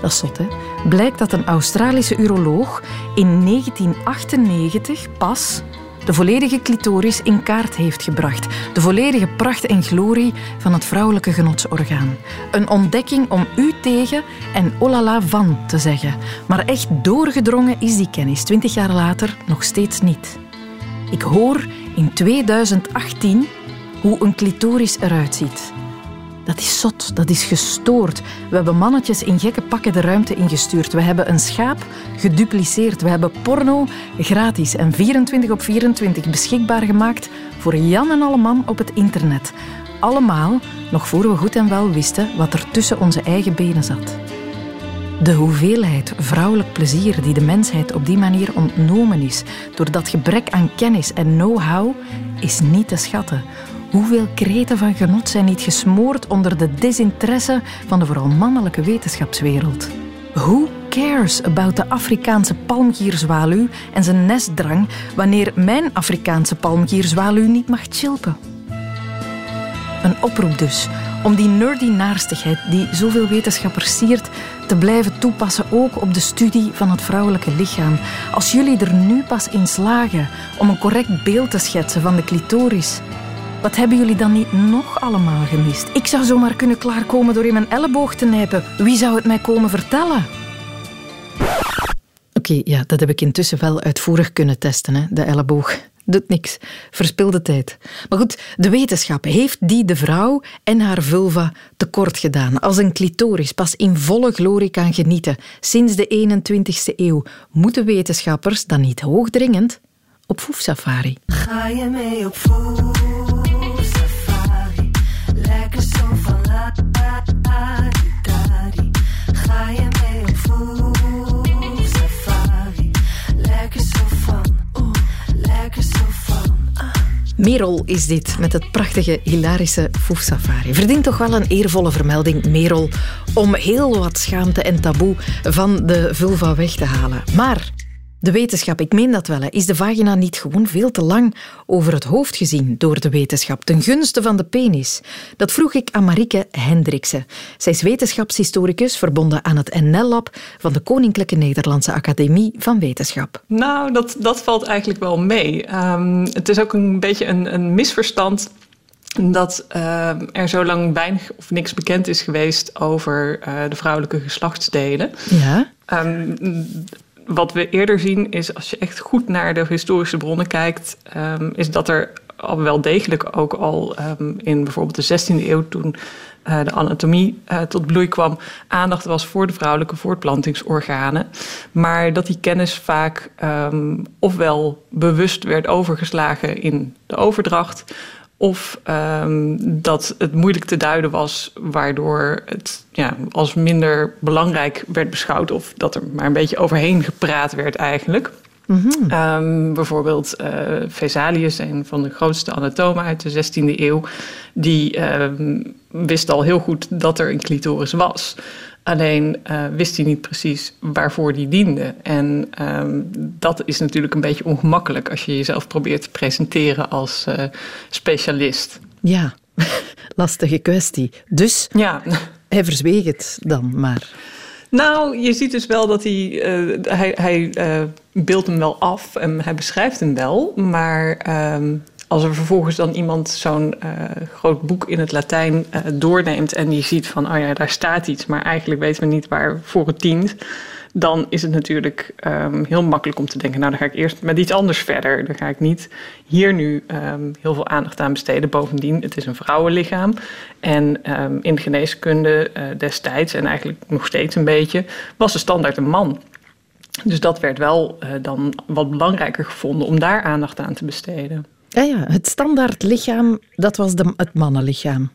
Dat is zot, hè? Blijkt dat een Australische uroloog in 1998 pas de volledige clitoris in kaart heeft gebracht. De volledige pracht en glorie van het vrouwelijke genotsorgaan. Een ontdekking om u tegen en olala van te zeggen. Maar echt doorgedrongen is die kennis, twintig jaar later, nog steeds niet. Ik hoor in 2018 hoe een clitoris eruit ziet. Dat is zot, dat is gestoord. We hebben mannetjes in gekke pakken de ruimte ingestuurd. We hebben een schaap gedupliceerd. We hebben porno gratis en 24 op 24 beschikbaar gemaakt voor Jan en alle man op het internet. Allemaal nog voor we goed en wel wisten wat er tussen onze eigen benen zat. De hoeveelheid vrouwelijk plezier die de mensheid op die manier ontnomen is door dat gebrek aan kennis en know-how is niet te schatten. Hoeveel kreten van genot zijn niet gesmoord onder de desinteresse van de vooral mannelijke wetenschapswereld? Hoe cares about de Afrikaanse palmgierzwaluw en zijn nestdrang wanneer mijn Afrikaanse palmgierzwaluw niet mag chilpen? Een oproep dus om die nerdy naarstigheid die zoveel wetenschappers siert te blijven toepassen ook op de studie van het vrouwelijke lichaam. Als jullie er nu pas in slagen om een correct beeld te schetsen van de clitoris, wat hebben jullie dan niet nog allemaal gemist? Ik zou zomaar kunnen klaarkomen door in mijn elleboog te nijpen. Wie zou het mij komen vertellen? Oké, ja, dat heb ik intussen wel uitvoerig kunnen testen, hè, de elleboog doet niks. Verspilde tijd. Maar goed, de wetenschap heeft die de vrouw en haar vulva tekort gedaan. Als een clitoris pas in volle glorie kan genieten sinds de 21ste eeuw, moeten wetenschappers dan niet hoogdringend op foefsafari. Ga je mee op foefsafari? Lekker zo van la, Ga je foefsafari? Lekker zo van, oeh, lekker zo Merel is dit, met het prachtige, hilarische Foef-safari. Verdient toch wel een eervolle vermelding, Merel, om heel wat schaamte en taboe van de vulva weg te halen. Maar de wetenschap, ik meen dat wel, is de vagina niet gewoon veel te lang over het hoofd gezien door de wetenschap, ten gunste van de penis? Dat vroeg ik aan Marike Hendriksen. Zij is wetenschapshistoricus verbonden aan het NL-lab van de Koninklijke Nederlandse Academie van Wetenschap. Nou, dat, dat valt eigenlijk wel mee. Ehm, het is ook een beetje een, een misverstand dat uh, er zo lang weinig of niks bekend is geweest over uh, de vrouwelijke geslachtsdelen. Ja. Um, wat we eerder zien is, als je echt goed naar de historische bronnen kijkt, um, is dat er al wel degelijk ook al um, in bijvoorbeeld de 16e eeuw, toen uh, de anatomie uh, tot bloei kwam, aandacht was voor de vrouwelijke voortplantingsorganen. Maar dat die kennis vaak um, ofwel bewust werd overgeslagen in de overdracht, of um, dat het moeilijk te duiden was, waardoor het ja, als minder belangrijk werd beschouwd. Of dat er maar een beetje overheen gepraat werd eigenlijk. Mm -hmm. um, bijvoorbeeld uh, Vesalius, een van de grootste anatomen uit de 16e eeuw, die um, wist al heel goed dat er een clitoris was. Alleen uh, wist hij niet precies waarvoor die diende. En um, dat is natuurlijk een beetje ongemakkelijk als je jezelf probeert te presenteren als uh, specialist. Ja, lastige kwestie. Dus ja. hij verzweeg het dan maar. Nou, je ziet dus wel dat hij. Uh, hij, hij beeldt hem wel af en hij beschrijft hem wel. Maar um, als er vervolgens dan iemand zo'n uh, groot boek in het Latijn uh, doorneemt en die ziet van, oh ja, daar staat iets, maar eigenlijk weten we niet waarvoor het dient, dan is het natuurlijk um, heel makkelijk om te denken, nou dan ga ik eerst met iets anders verder. Dan ga ik niet hier nu um, heel veel aandacht aan besteden. Bovendien, het is een vrouwenlichaam. En um, in de geneeskunde uh, destijds, en eigenlijk nog steeds een beetje, was de standaard een man. Dus dat werd wel dan wat belangrijker gevonden om daar aandacht aan te besteden. Ja, ja, het standaard lichaam, dat was de, het mannenlichaam.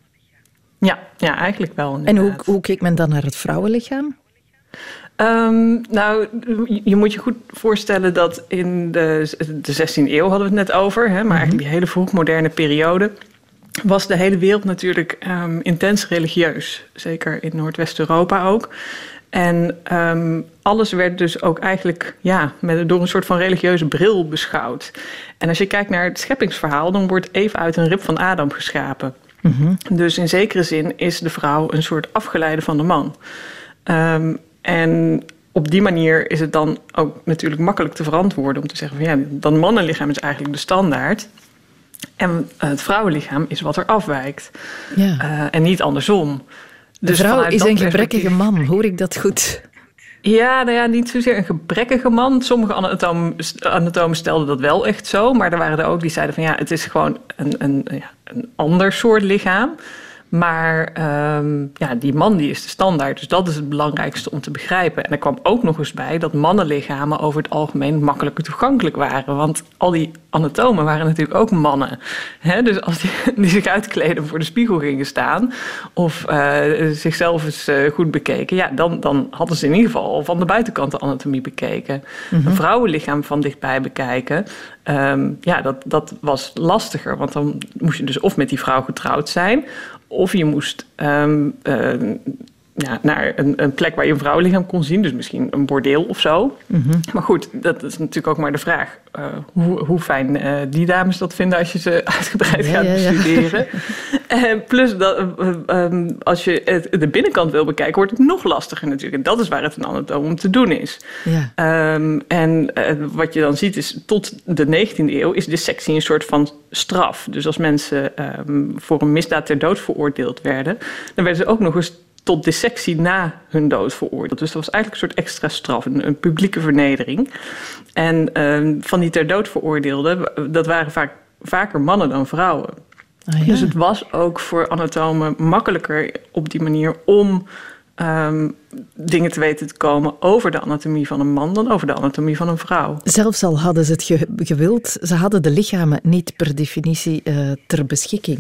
Ja, ja, eigenlijk wel. Inderdaad. En hoe, hoe keek men dan naar het vrouwenlichaam? Um, nou, je moet je goed voorstellen dat in de, de 16e eeuw hadden we het net over, hè, maar eigenlijk die hele vroegmoderne periode was de hele wereld natuurlijk um, intens religieus. Zeker in Noordwest-Europa ook. En um, alles werd dus ook eigenlijk ja, met, door een soort van religieuze bril beschouwd. En als je kijkt naar het scheppingsverhaal, dan wordt Eva uit een rib van Adam geschapen. Mm -hmm. Dus in zekere zin is de vrouw een soort afgeleide van de man. Um, en op die manier is het dan ook natuurlijk makkelijk te verantwoorden om te zeggen van ja, dat mannenlichaam is eigenlijk de standaard. En het vrouwenlichaam is wat er afwijkt. Ja. Uh, en niet andersom. De dus vrouw is een gebrekkige man, hoor ik dat goed? Ja, nou ja, niet zozeer een gebrekkige man. Sommige anatomen, anatomen stelden dat wel echt zo. Maar er waren er ook die zeiden van ja, het is gewoon een, een, ja, een ander soort lichaam. Maar um, ja, die man die is de standaard, dus dat is het belangrijkste om te begrijpen. En er kwam ook nog eens bij dat mannenlichamen over het algemeen makkelijker toegankelijk waren. Want al die anatomen waren natuurlijk ook mannen. Dus als die, die, zich uitkleden voor de spiegel gingen staan of uh, zichzelf eens uh, goed bekeken, ja, dan, dan hadden ze in ieder geval van de buitenkant de anatomie bekeken. Mm-hmm. Een vrouwenlichaam van dichtbij bekijken, um, ja, dat, dat was lastiger. Want dan moest je dus of met die vrouw getrouwd zijn of je moest um, uh, ja, naar een, een, plek waar je een vrouwenlichaam kon zien. Dus misschien een bordeel of zo. Mhm. Maar goed, dat is natuurlijk ook maar de vraag. Uh, hoe, hoe fijn uh, die dames dat vinden als je ze uitgebreid gaat bestuderen. en plus, dat, um, als je het, de binnenkant wil bekijken, wordt het nog lastiger natuurlijk. En dat is waar het een anatoom om te doen is. Um, en wat je dan ziet is, tot de 19e eeuw is dissectie een soort van straf. Dus als mensen um, voor een misdaad ter dood veroordeeld werden, dan werden ze ook nog eens tot dissectie na hun dood veroordeeld. Dus dat was eigenlijk een soort extra straf, een, een publieke vernedering. En uh, van die ter dood veroordeelden, dat waren vaak, vaker mannen dan vrouwen. Ah, ja. Dus het was ook voor anatomen makkelijker op die manier om um, dingen te weten te komen over de anatomie van een man dan over de anatomie van een vrouw. Zelfs al hadden ze het gewild, ze hadden de lichamen niet per definitie uh, ter beschikking.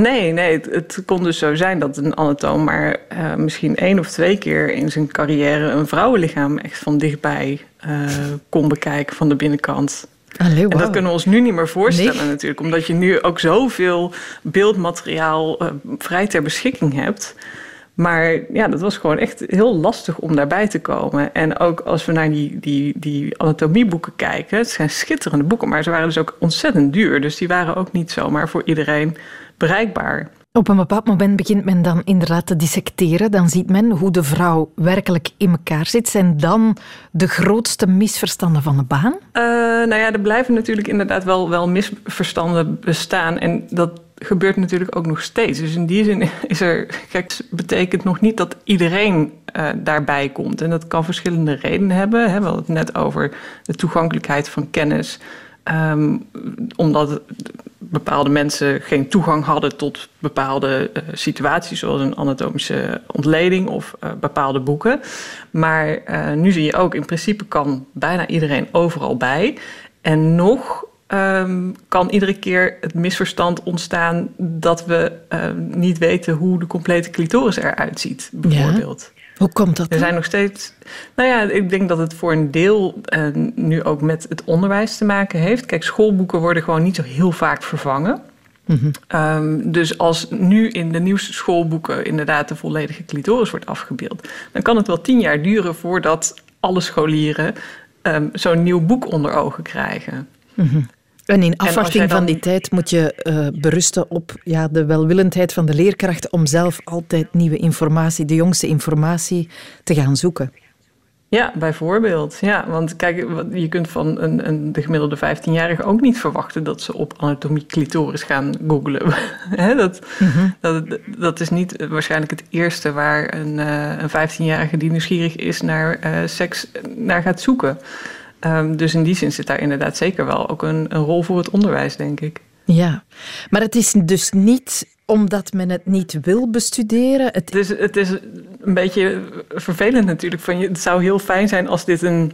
Nee, nee het, het, kon dus zo zijn dat een anatoom maar uh, misschien één of twee keer in zijn carrière een vrouwenlichaam echt van dichtbij uh, kon bekijken van de binnenkant. Allee, wow. En dat kunnen we ons nu niet meer voorstellen nee. natuurlijk, omdat je nu ook zoveel beeldmateriaal uh, vrij ter beschikking hebt. Maar ja, dat was gewoon echt heel lastig om daarbij te komen. En ook als we naar die, die, die anatomieboeken kijken, het zijn schitterende boeken, maar ze waren dus ook ontzettend duur. Dus die waren ook niet zomaar voor iedereen bereikbaar. Op een bepaald moment begint men dan inderdaad te dissecteren. Dan ziet men hoe de vrouw werkelijk in elkaar zit. Zijn dan de grootste misverstanden van de baan? Uh, nou ja, er blijven natuurlijk inderdaad wel, wel misverstanden bestaan. En dat gebeurt natuurlijk ook nog steeds. Dus in die zin is er. Kijk, betekent nog niet dat iedereen uh, daarbij komt. En dat kan verschillende redenen hebben. Hè. We hadden het net over de toegankelijkheid van kennis. Um, omdat bepaalde mensen geen toegang hadden tot bepaalde uh, situaties, zoals een anatomische ontleding of uh, bepaalde boeken. Maar uh, nu zie je ook, in principe kan bijna iedereen overal bij. En nog um, kan iedere keer het misverstand ontstaan dat we niet weten hoe de complete clitoris eruit ziet, bijvoorbeeld. Hoe komt dat? Er zijn nog steeds. Nou ja, ik denk dat het voor een deel uh, nu ook met het onderwijs te maken heeft. Kijk, schoolboeken worden gewoon niet zo heel vaak vervangen. Mm -hmm. um, dus als nu in de nieuwste schoolboeken inderdaad de volledige clitoris wordt afgebeeld, dan kan het wel tien jaar duren voordat alle scholieren um, zo'n nieuw boek onder ogen krijgen. Mm -hmm. En in afwachting dan... van die tijd moet je uh, berusten op ja, de welwillendheid van de leerkrachten om zelf altijd nieuwe informatie, de jongste informatie, te gaan zoeken. Ja, bijvoorbeeld. Ja, want kijk, je kunt van een, een, de gemiddelde 15-jarige ook niet verwachten dat ze op anatomie clitoris gaan googlen. dat, mm -hmm. dat, dat is niet waarschijnlijk het eerste waar een, uh, een 15-jarige die nieuwsgierig is naar uh, seks naar gaat zoeken. Um, dus in die zin zit daar inderdaad zeker wel ook een, een rol voor het onderwijs, denk ik. Ja, maar het is dus niet omdat men het niet wil bestuderen. Het, dus het is een beetje vervelend natuurlijk. Van je, het zou heel fijn zijn als dit een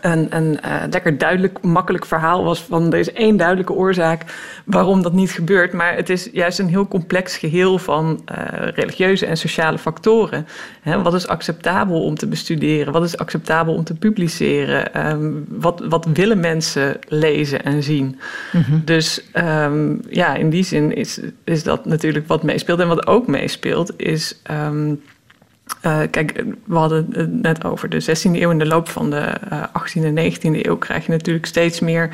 een, een uh, lekker duidelijk, makkelijk verhaal was van is één duidelijke oorzaak waarom dat niet gebeurt. Maar het is juist een heel complex geheel van uh, religieuze en sociale factoren. Wat is acceptabel om te bestuderen? Wat is acceptabel om te publiceren? Um, wat, wat willen mensen lezen en zien? Mm -hmm. Dus um, ja, in die zin is, is dat natuurlijk wat meespeelt. En wat ook meespeelt is. Um, uh, kijk, we hadden het net over de 16e eeuw. In de loop van de uh, 18e en 19e eeuw krijg je natuurlijk steeds meer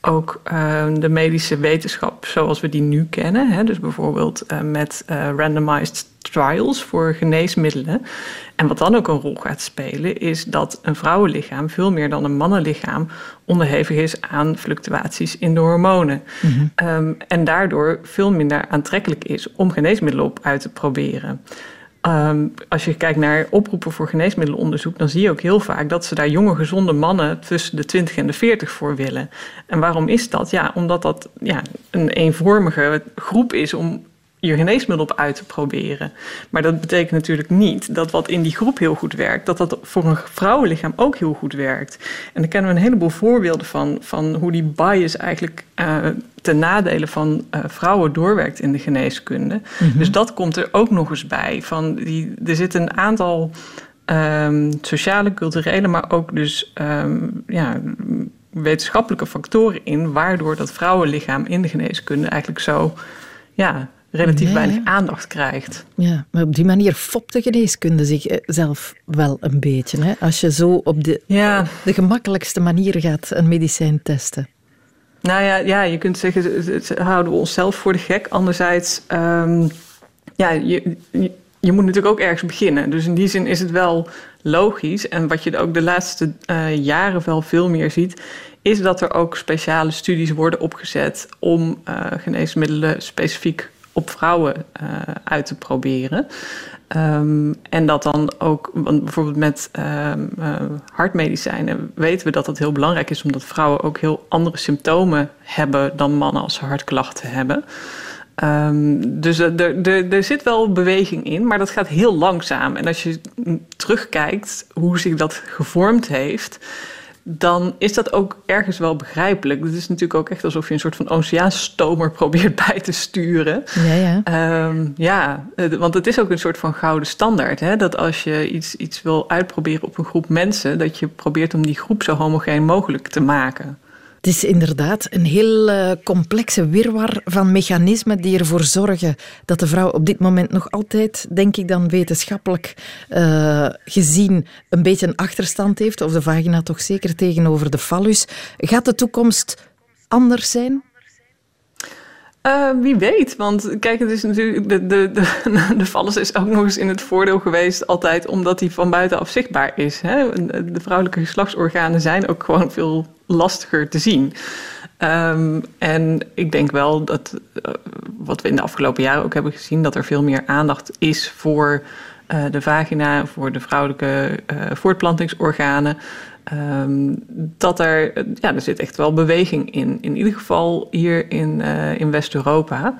ook uh, de medische wetenschap zoals we die nu kennen. Hè? Dus bijvoorbeeld uh, met randomized trials voor geneesmiddelen. En wat dan ook een rol gaat spelen, is dat een vrouwenlichaam veel meer dan een mannenlichaam onderhevig is aan fluctuaties in de hormonen. Mm -hmm. um, en daardoor veel minder aantrekkelijk is om geneesmiddelen op uit te proberen. Um, als je kijkt naar oproepen voor geneesmiddelenonderzoek, dan zie je ook heel vaak dat ze daar jonge, gezonde mannen tussen de 20 en de 40 voor willen. En waarom is dat? Ja, omdat dat ja, een eenvormige groep is om je geneesmiddel op uit te proberen. Maar dat betekent natuurlijk niet dat wat in die groep heel goed werkt, dat dat voor een vrouwenlichaam ook heel goed werkt. En daar kennen we een heleboel voorbeelden van, van hoe die bias eigenlijk uh, ten nadele van uh, vrouwen doorwerkt in de geneeskunde. Mm -hmm. Dus dat komt er ook nog eens bij. Van die, er zitten een aantal um, sociale, culturele, maar ook dus um, ja, wetenschappelijke factoren in, waardoor dat vrouwenlichaam in de geneeskunde eigenlijk zo ja, relatief weinig aandacht krijgt. Ja, maar op die manier fopt de geneeskunde zichzelf wel een beetje. Hè? Als je zo op de, ja. de gemakkelijkste manier gaat een medicijn testen. Nou ja, ja, je kunt zeggen, houden we onszelf voor de gek. Anderzijds, um, ja, je, je, moet natuurlijk ook ergens beginnen. Dus in die zin is het wel logisch. En wat je ook de laatste uh, jaren wel veel meer ziet, is dat er ook speciale studies worden opgezet om uh, geneesmiddelen specifiek op vrouwen uh, uit te proberen. Um, en dat dan ook, want bijvoorbeeld met um, uh, hartmedicijnen weten we dat dat heel belangrijk is, omdat vrouwen ook heel andere symptomen hebben dan mannen als ze hartklachten hebben. Um, dus er zit wel beweging in, maar dat gaat heel langzaam. En als je terugkijkt hoe zich dat gevormd heeft, dan is dat ook ergens wel begrijpelijk. Het is natuurlijk ook echt alsof je een soort van oceaanstomer probeert bij te sturen. Ja, ja. Um, ja, want het is ook een soort van gouden standaard. Hè? Dat als je iets, iets wil uitproberen op een groep mensen, dat je probeert om die groep zo homogeen mogelijk te maken. Het is inderdaad een heel uh, complexe wirwar van mechanismen die ervoor zorgen dat de vrouw op dit moment nog altijd, denk ik dan wetenschappelijk uh, gezien, een beetje een achterstand heeft. Of de vagina toch zeker tegenover de fallus. Gaat de toekomst anders zijn? Uh, wie weet, want kijk, het is natuurlijk de, de, de, de vallus is ook nog eens in het voordeel geweest altijd omdat hij van buitenaf zichtbaar is. Hè? De vrouwelijke geslachtsorganen zijn ook gewoon veel lastiger te zien. Um, en ik denk wel dat uh, wat we in de afgelopen jaren ook hebben gezien, dat er veel meer aandacht is voor uh, de vagina, voor de vrouwelijke voortplantingsorganen. Um, dat er, ja, er zit echt wel beweging in. In ieder geval hier in, in West-Europa.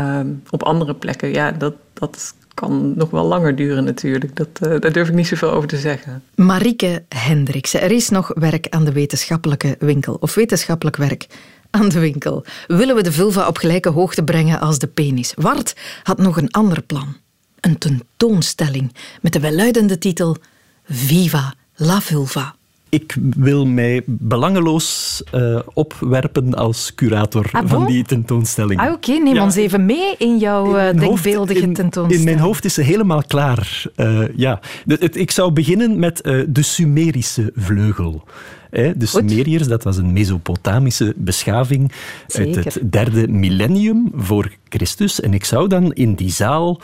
Um, op andere plekken, ja, dat, dat kan nog wel langer duren natuurlijk. Dat, uh, daar durf ik niet zoveel over te zeggen. Marike Hendriksen, er is nog werk aan de wetenschappelijke winkel. Of wetenschappelijk werk aan de winkel. Willen we de vulva op gelijke hoogte brengen als de penis? Wart had nog een ander plan. Een tentoonstelling met de welluidende titel Viva la vulva ik wil mij belangeloos uh, opwerpen als curator ah, van die tentoonstelling. Ah, Oké, neem ons even mee in jouw uh, denkbeeldige in, tentoonstelling. In mijn hoofd is ze helemaal klaar. Uh, ja. Het, ik zou beginnen met de Sumerische vleugel. de Sumeriërs, dat was een Mesopotamische beschaving Zeker. uit het derde millennium voor Christus. En ik zou dan in die zaal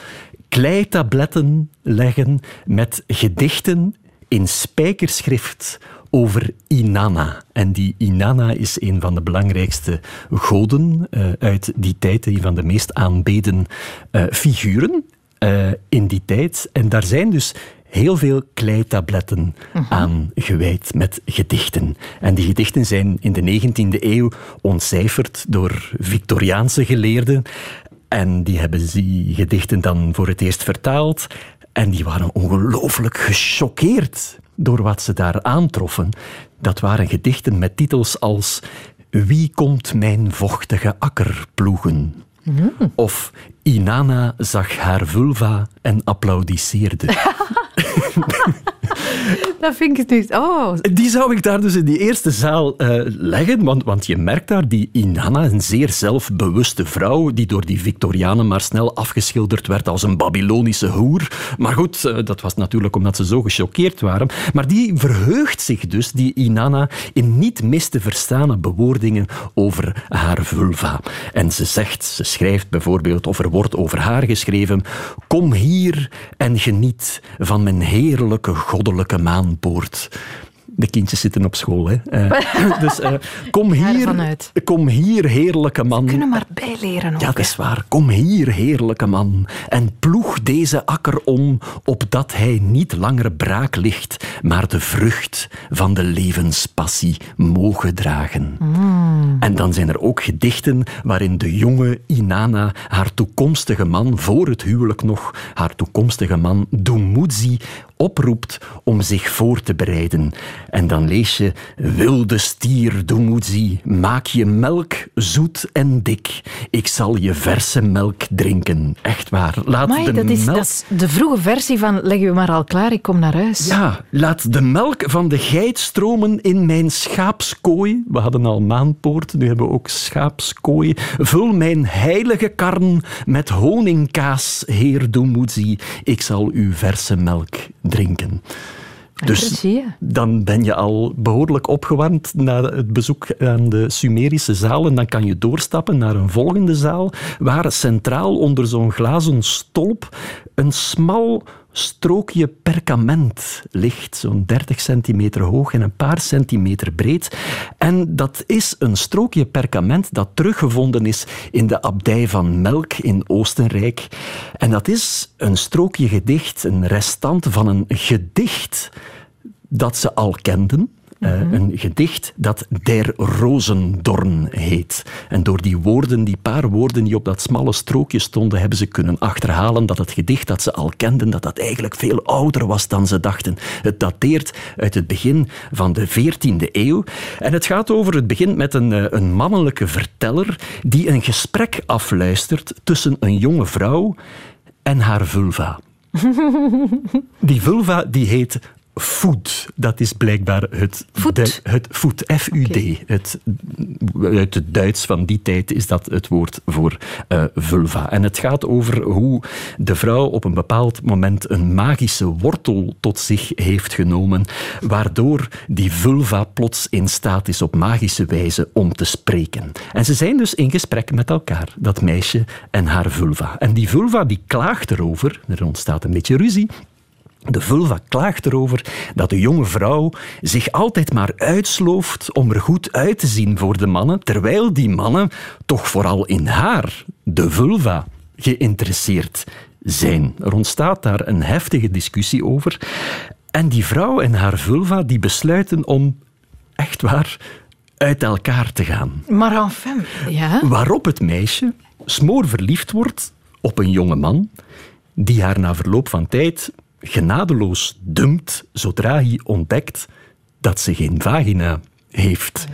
kleitabletten leggen met gedichten in spijkerschrift over Inanna. En die Inanna is een van de belangrijkste goden uh, uit die tijd, een van de meest aanbeden uh, figuren uh, in die tijd. En daar zijn dus heel veel kleitabletten mhm. aan gewijd met gedichten. En die gedichten zijn in de 19e eeuw ontcijferd door Victoriaanse geleerden. En die hebben die gedichten dan voor het eerst vertaald. En die waren ongelooflijk gechoqueerd door wat ze daar aantroffen. Dat waren gedichten met titels als Wie komt mijn vochtige akker ploegen? Mm. Of Inanna zag haar vulva en applaudisseerde. dat vind ik niet. Oh. Die zou ik daar dus in die eerste zaal uh, leggen, want, want je merkt daar die Inanna, een zeer zelfbewuste vrouw, die door die Victorianen maar snel afgeschilderd werd als een Babylonische hoer. Maar goed, uh, dat was natuurlijk omdat ze zo gechoqueerd waren. Maar die verheugt zich dus, die Inanna, in niet mis te verstaande bewoordingen over haar vulva. En ze zegt, ze schrijft bijvoorbeeld, of er wordt over haar geschreven, kom hier en geniet van mijn heerlijke goddelijke maanpoort de kindjes zitten op school. Hè. Uh, dus uh, kom, hier, kom hier, heerlijke man. We kunnen maar bijleren. Ook, ja, dat is waar. Kom hier, heerlijke man. En ploeg deze akker om, opdat hij niet langer braak ligt, maar de vrucht van de levenspassie mogen dragen. Mm. En dan zijn er ook gedichten waarin de jonge Inanna haar toekomstige man, voor het huwelijk nog, haar toekomstige man Dumuzi oproept om zich voor te bereiden. En dan lees je: Wilde stier, Dumuzi, maak je melk zoet en dik. Ik zal je verse melk drinken. Echt waar. Laat Amai, de dat, is, melk... dat is de vroege versie van leg je maar al klaar, ik kom naar huis. Ja, laat de melk van de geit stromen in mijn schaapskooi. We hadden al maanpoort, nu hebben we ook schaapskooi. Vul mijn heilige karn met honingkaas, heer Dumuzi. Ik zal uw verse melk drinken. Dus dan ben je al behoorlijk opgewarmd na het bezoek aan de Sumerische zaal. En dan kan je doorstappen naar een volgende zaal, waar centraal onder zo'n glazen stolp een smal strookje perkament ligt, zo'n 30 centimeter hoog en een paar centimeter breed. En dat is een strookje perkament dat teruggevonden is in de abdij van Melk in Oostenrijk. En dat is een strookje gedicht, een restant van een gedicht dat ze al kenden. Eh, een gedicht dat Der Rozendorn heet. En door die woorden, die paar woorden die op dat smalle strookje stonden, hebben ze kunnen achterhalen dat het gedicht dat ze al kenden, dat dat eigenlijk veel ouder was dan ze dachten. Het dateert uit het begin van de 14e eeuw. En het gaat over, het begint met een, eh, een mannelijke verteller die een gesprek afluistert tussen een jonge vrouw en haar vulva. Die vulva die heet Food, dat is blijkbaar het... Food? Het food, F-U-D. Het, uit het Duits van die tijd is dat het woord voor eh, vulva. En het gaat over hoe de vrouw op een bepaald moment een magische wortel tot zich heeft genomen, waardoor die vulva plots in staat is op magische wijze om te spreken. En ze zijn dus in gesprek met elkaar, dat meisje en haar vulva. En die vulva die klaagt erover, er ontstaat een beetje ruzie, de vulva klaagt erover dat de jonge vrouw zich altijd maar uitslooft om er goed uit te zien voor de mannen, terwijl die mannen toch vooral in haar, de vulva, geïnteresseerd zijn. Er ontstaat daar een heftige discussie over. En die vrouw en haar vulva die besluiten om, echt waar, uit elkaar te gaan. Maar enfin, ja. Waarop het meisje smoor verliefd wordt op een jonge man die haar na verloop van tijd genadeloos dumpt zodra hij ontdekt dat ze geen vagina heeft.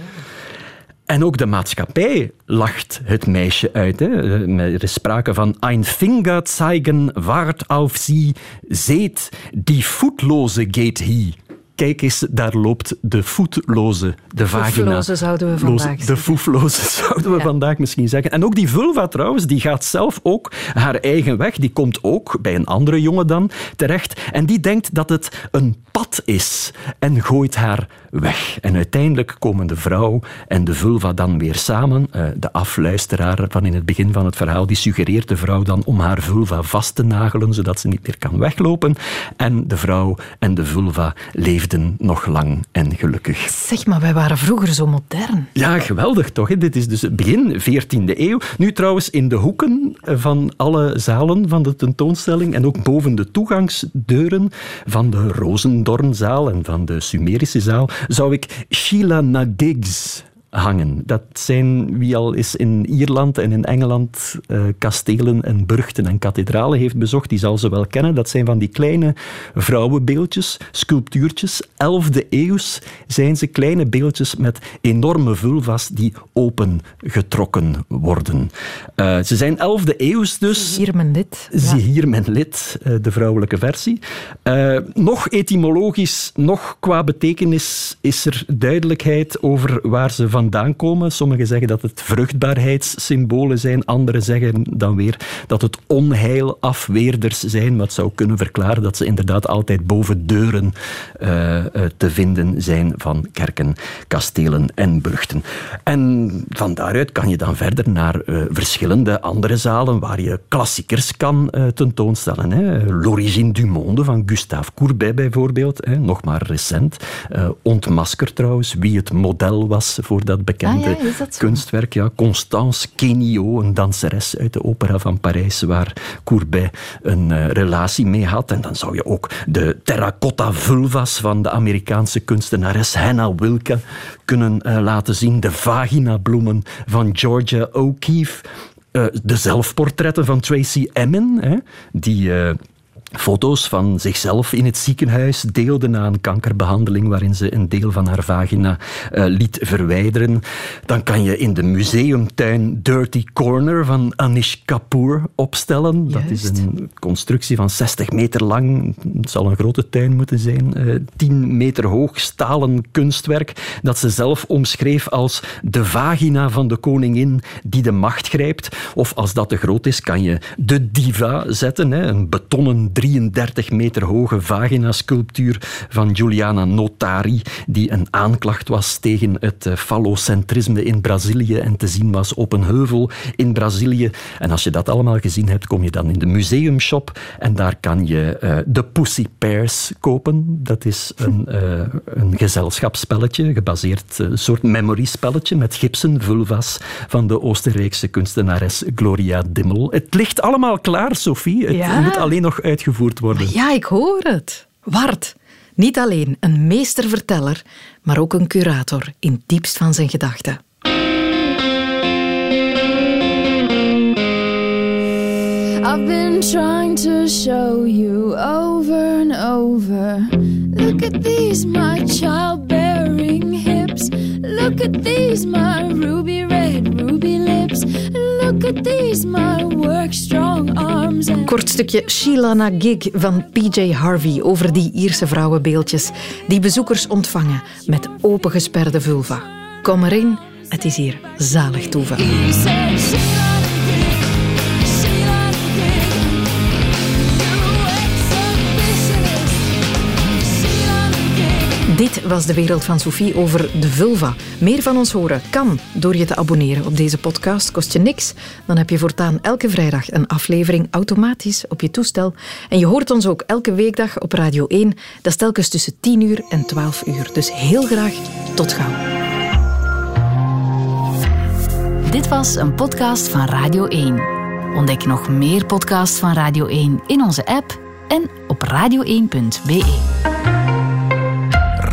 En ook de maatschappij lacht het meisje uit. Er is sprake van ein Finger zeigen wart auf sie, seht, die voetloze geht hie. Kijk eens, daar loopt de voetloze, de vagina. Foefloze zouden we vandaag Loze- De zeggen. foefloze zouden we Ja. vandaag misschien zeggen. En ook die vulva trouwens, die gaat zelf ook haar eigen weg. Die komt ook bij een andere jongen dan terecht. En die denkt dat het een pad is en gooit haar weg. En uiteindelijk komen de vrouw en de vulva dan weer samen. Eh, De afluisteraar van in het begin van het verhaal, die suggereert de vrouw dan om haar vulva vast te nagelen, zodat ze niet meer kan weglopen. En de vrouw en de vulva leefden nog lang en gelukkig. Zeg maar, wij waren vroeger zo modern. Ja, geweldig toch? hè? Dit is dus het begin 14e eeuw. Nu trouwens in de hoeken van alle zalen van de tentoonstelling en ook boven de toegangsdeuren van de Rozendornzaal en van de Sumerische zaal zou ik Sheila Nagigs hangen. Dat zijn, wie al eens in Ierland en in Engeland eh, kastelen en burchten en kathedralen heeft bezocht, die zal ze wel kennen. Dat zijn van die kleine vrouwenbeeldjes, sculptuurtjes. Elfde eeuws zijn ze kleine beeldjes met enorme vulva's die opengetrokken worden. Eh, ze zijn elfde eeuws dus. Hier mijn lid. Zie hier mijn lid, eh, de vrouwelijke versie. Nog etymologisch, nog qua betekenis is er duidelijkheid over waar ze vandaan komen. Sommigen zeggen dat het vruchtbaarheidssymbolen zijn, anderen zeggen dan weer dat het onheilafweerders zijn, wat zou kunnen verklaren dat ze inderdaad altijd boven deuren eh, eh, te vinden zijn van kerken, kastelen en burchten. En van daaruit kan je dan verder naar eh, verschillende andere zalen waar je klassiekers kan eh, tentoonstellen. L'origine du monde van Gustave Courbet bijvoorbeeld, hè, nog maar recent. Eh Ontmasker trouwens, wie het model was voor dat bekende Ah ja, dat kunstwerk. Ja, Constance Kenio, een danseres uit de opera van Parijs, waar Courbet een eh, relatie mee had. En dan zou je ook de terracotta vulvas van de Amerikaanse kunstenares Hannah Wilke kunnen eh, laten zien. De vaginabloemen van Georgia O'Keeffe. Eh, de zelfportretten van Tracy Emin, hè, die... foto's van zichzelf in het ziekenhuis deelde na een kankerbehandeling waarin ze een deel van haar vagina uh, liet verwijderen. Dan kan je in de museumtuin Dirty Corner van Anish Kapoor opstellen. Dat is een constructie van 60 meter lang. Het zal een grote tuin moeten zijn. Uh, eh, 10 meter hoog stalen kunstwerk dat ze zelf omschreef als de vagina van de koningin die de macht grijpt. Of als dat te groot is, kan je de diva zetten. Hè, een betonnen 33 meter hoge vagina-sculptuur van Giuliana Notari, die een aanklacht was tegen het eh, fallocentrisme in Brazilië en te zien was op een heuvel in Brazilië. En als je dat allemaal gezien hebt, kom je dan in de museumshop en daar kan je uh, de Pussy Pairs kopen. Dat is een, uh, een gezelschapsspelletje, gebaseerd een soort memory-spelletje met gipsen vulva's van de Oostenrijkse kunstenares Gloria Dimmel. Het ligt allemaal klaar, Sophie. Het ja. moet alleen nog uitgevoerd worden. Ja, ik hoor het. Wart. Niet alleen een meesterverteller, maar ook een curator in het diepst van zijn gedachten. I've been trying to show you over and over. Look at these, my childbearing hips. Look at these, my ruby red, ruby lips. Kort stukje Sheila na Gig van PJ Harvey over die Ierse vrouwenbeeldjes die bezoekers ontvangen met opengesperde vulva. Kom erin, het is hier zalig toeval. Dit was de wereld van Sophie over de vulva. Meer van ons horen kan door je te abonneren op deze podcast. Kost je niks. Dan heb je voortaan elke vrijdag een aflevering automatisch op je toestel. En je hoort ons ook elke weekdag op Radio 1. Dat is telkens tussen 10 uur en 12 uur. Dus heel graag tot gauw. Dit was een podcast van Radio 1. Ontdek nog meer podcasts van Radio 1 in onze app en op radio1.be.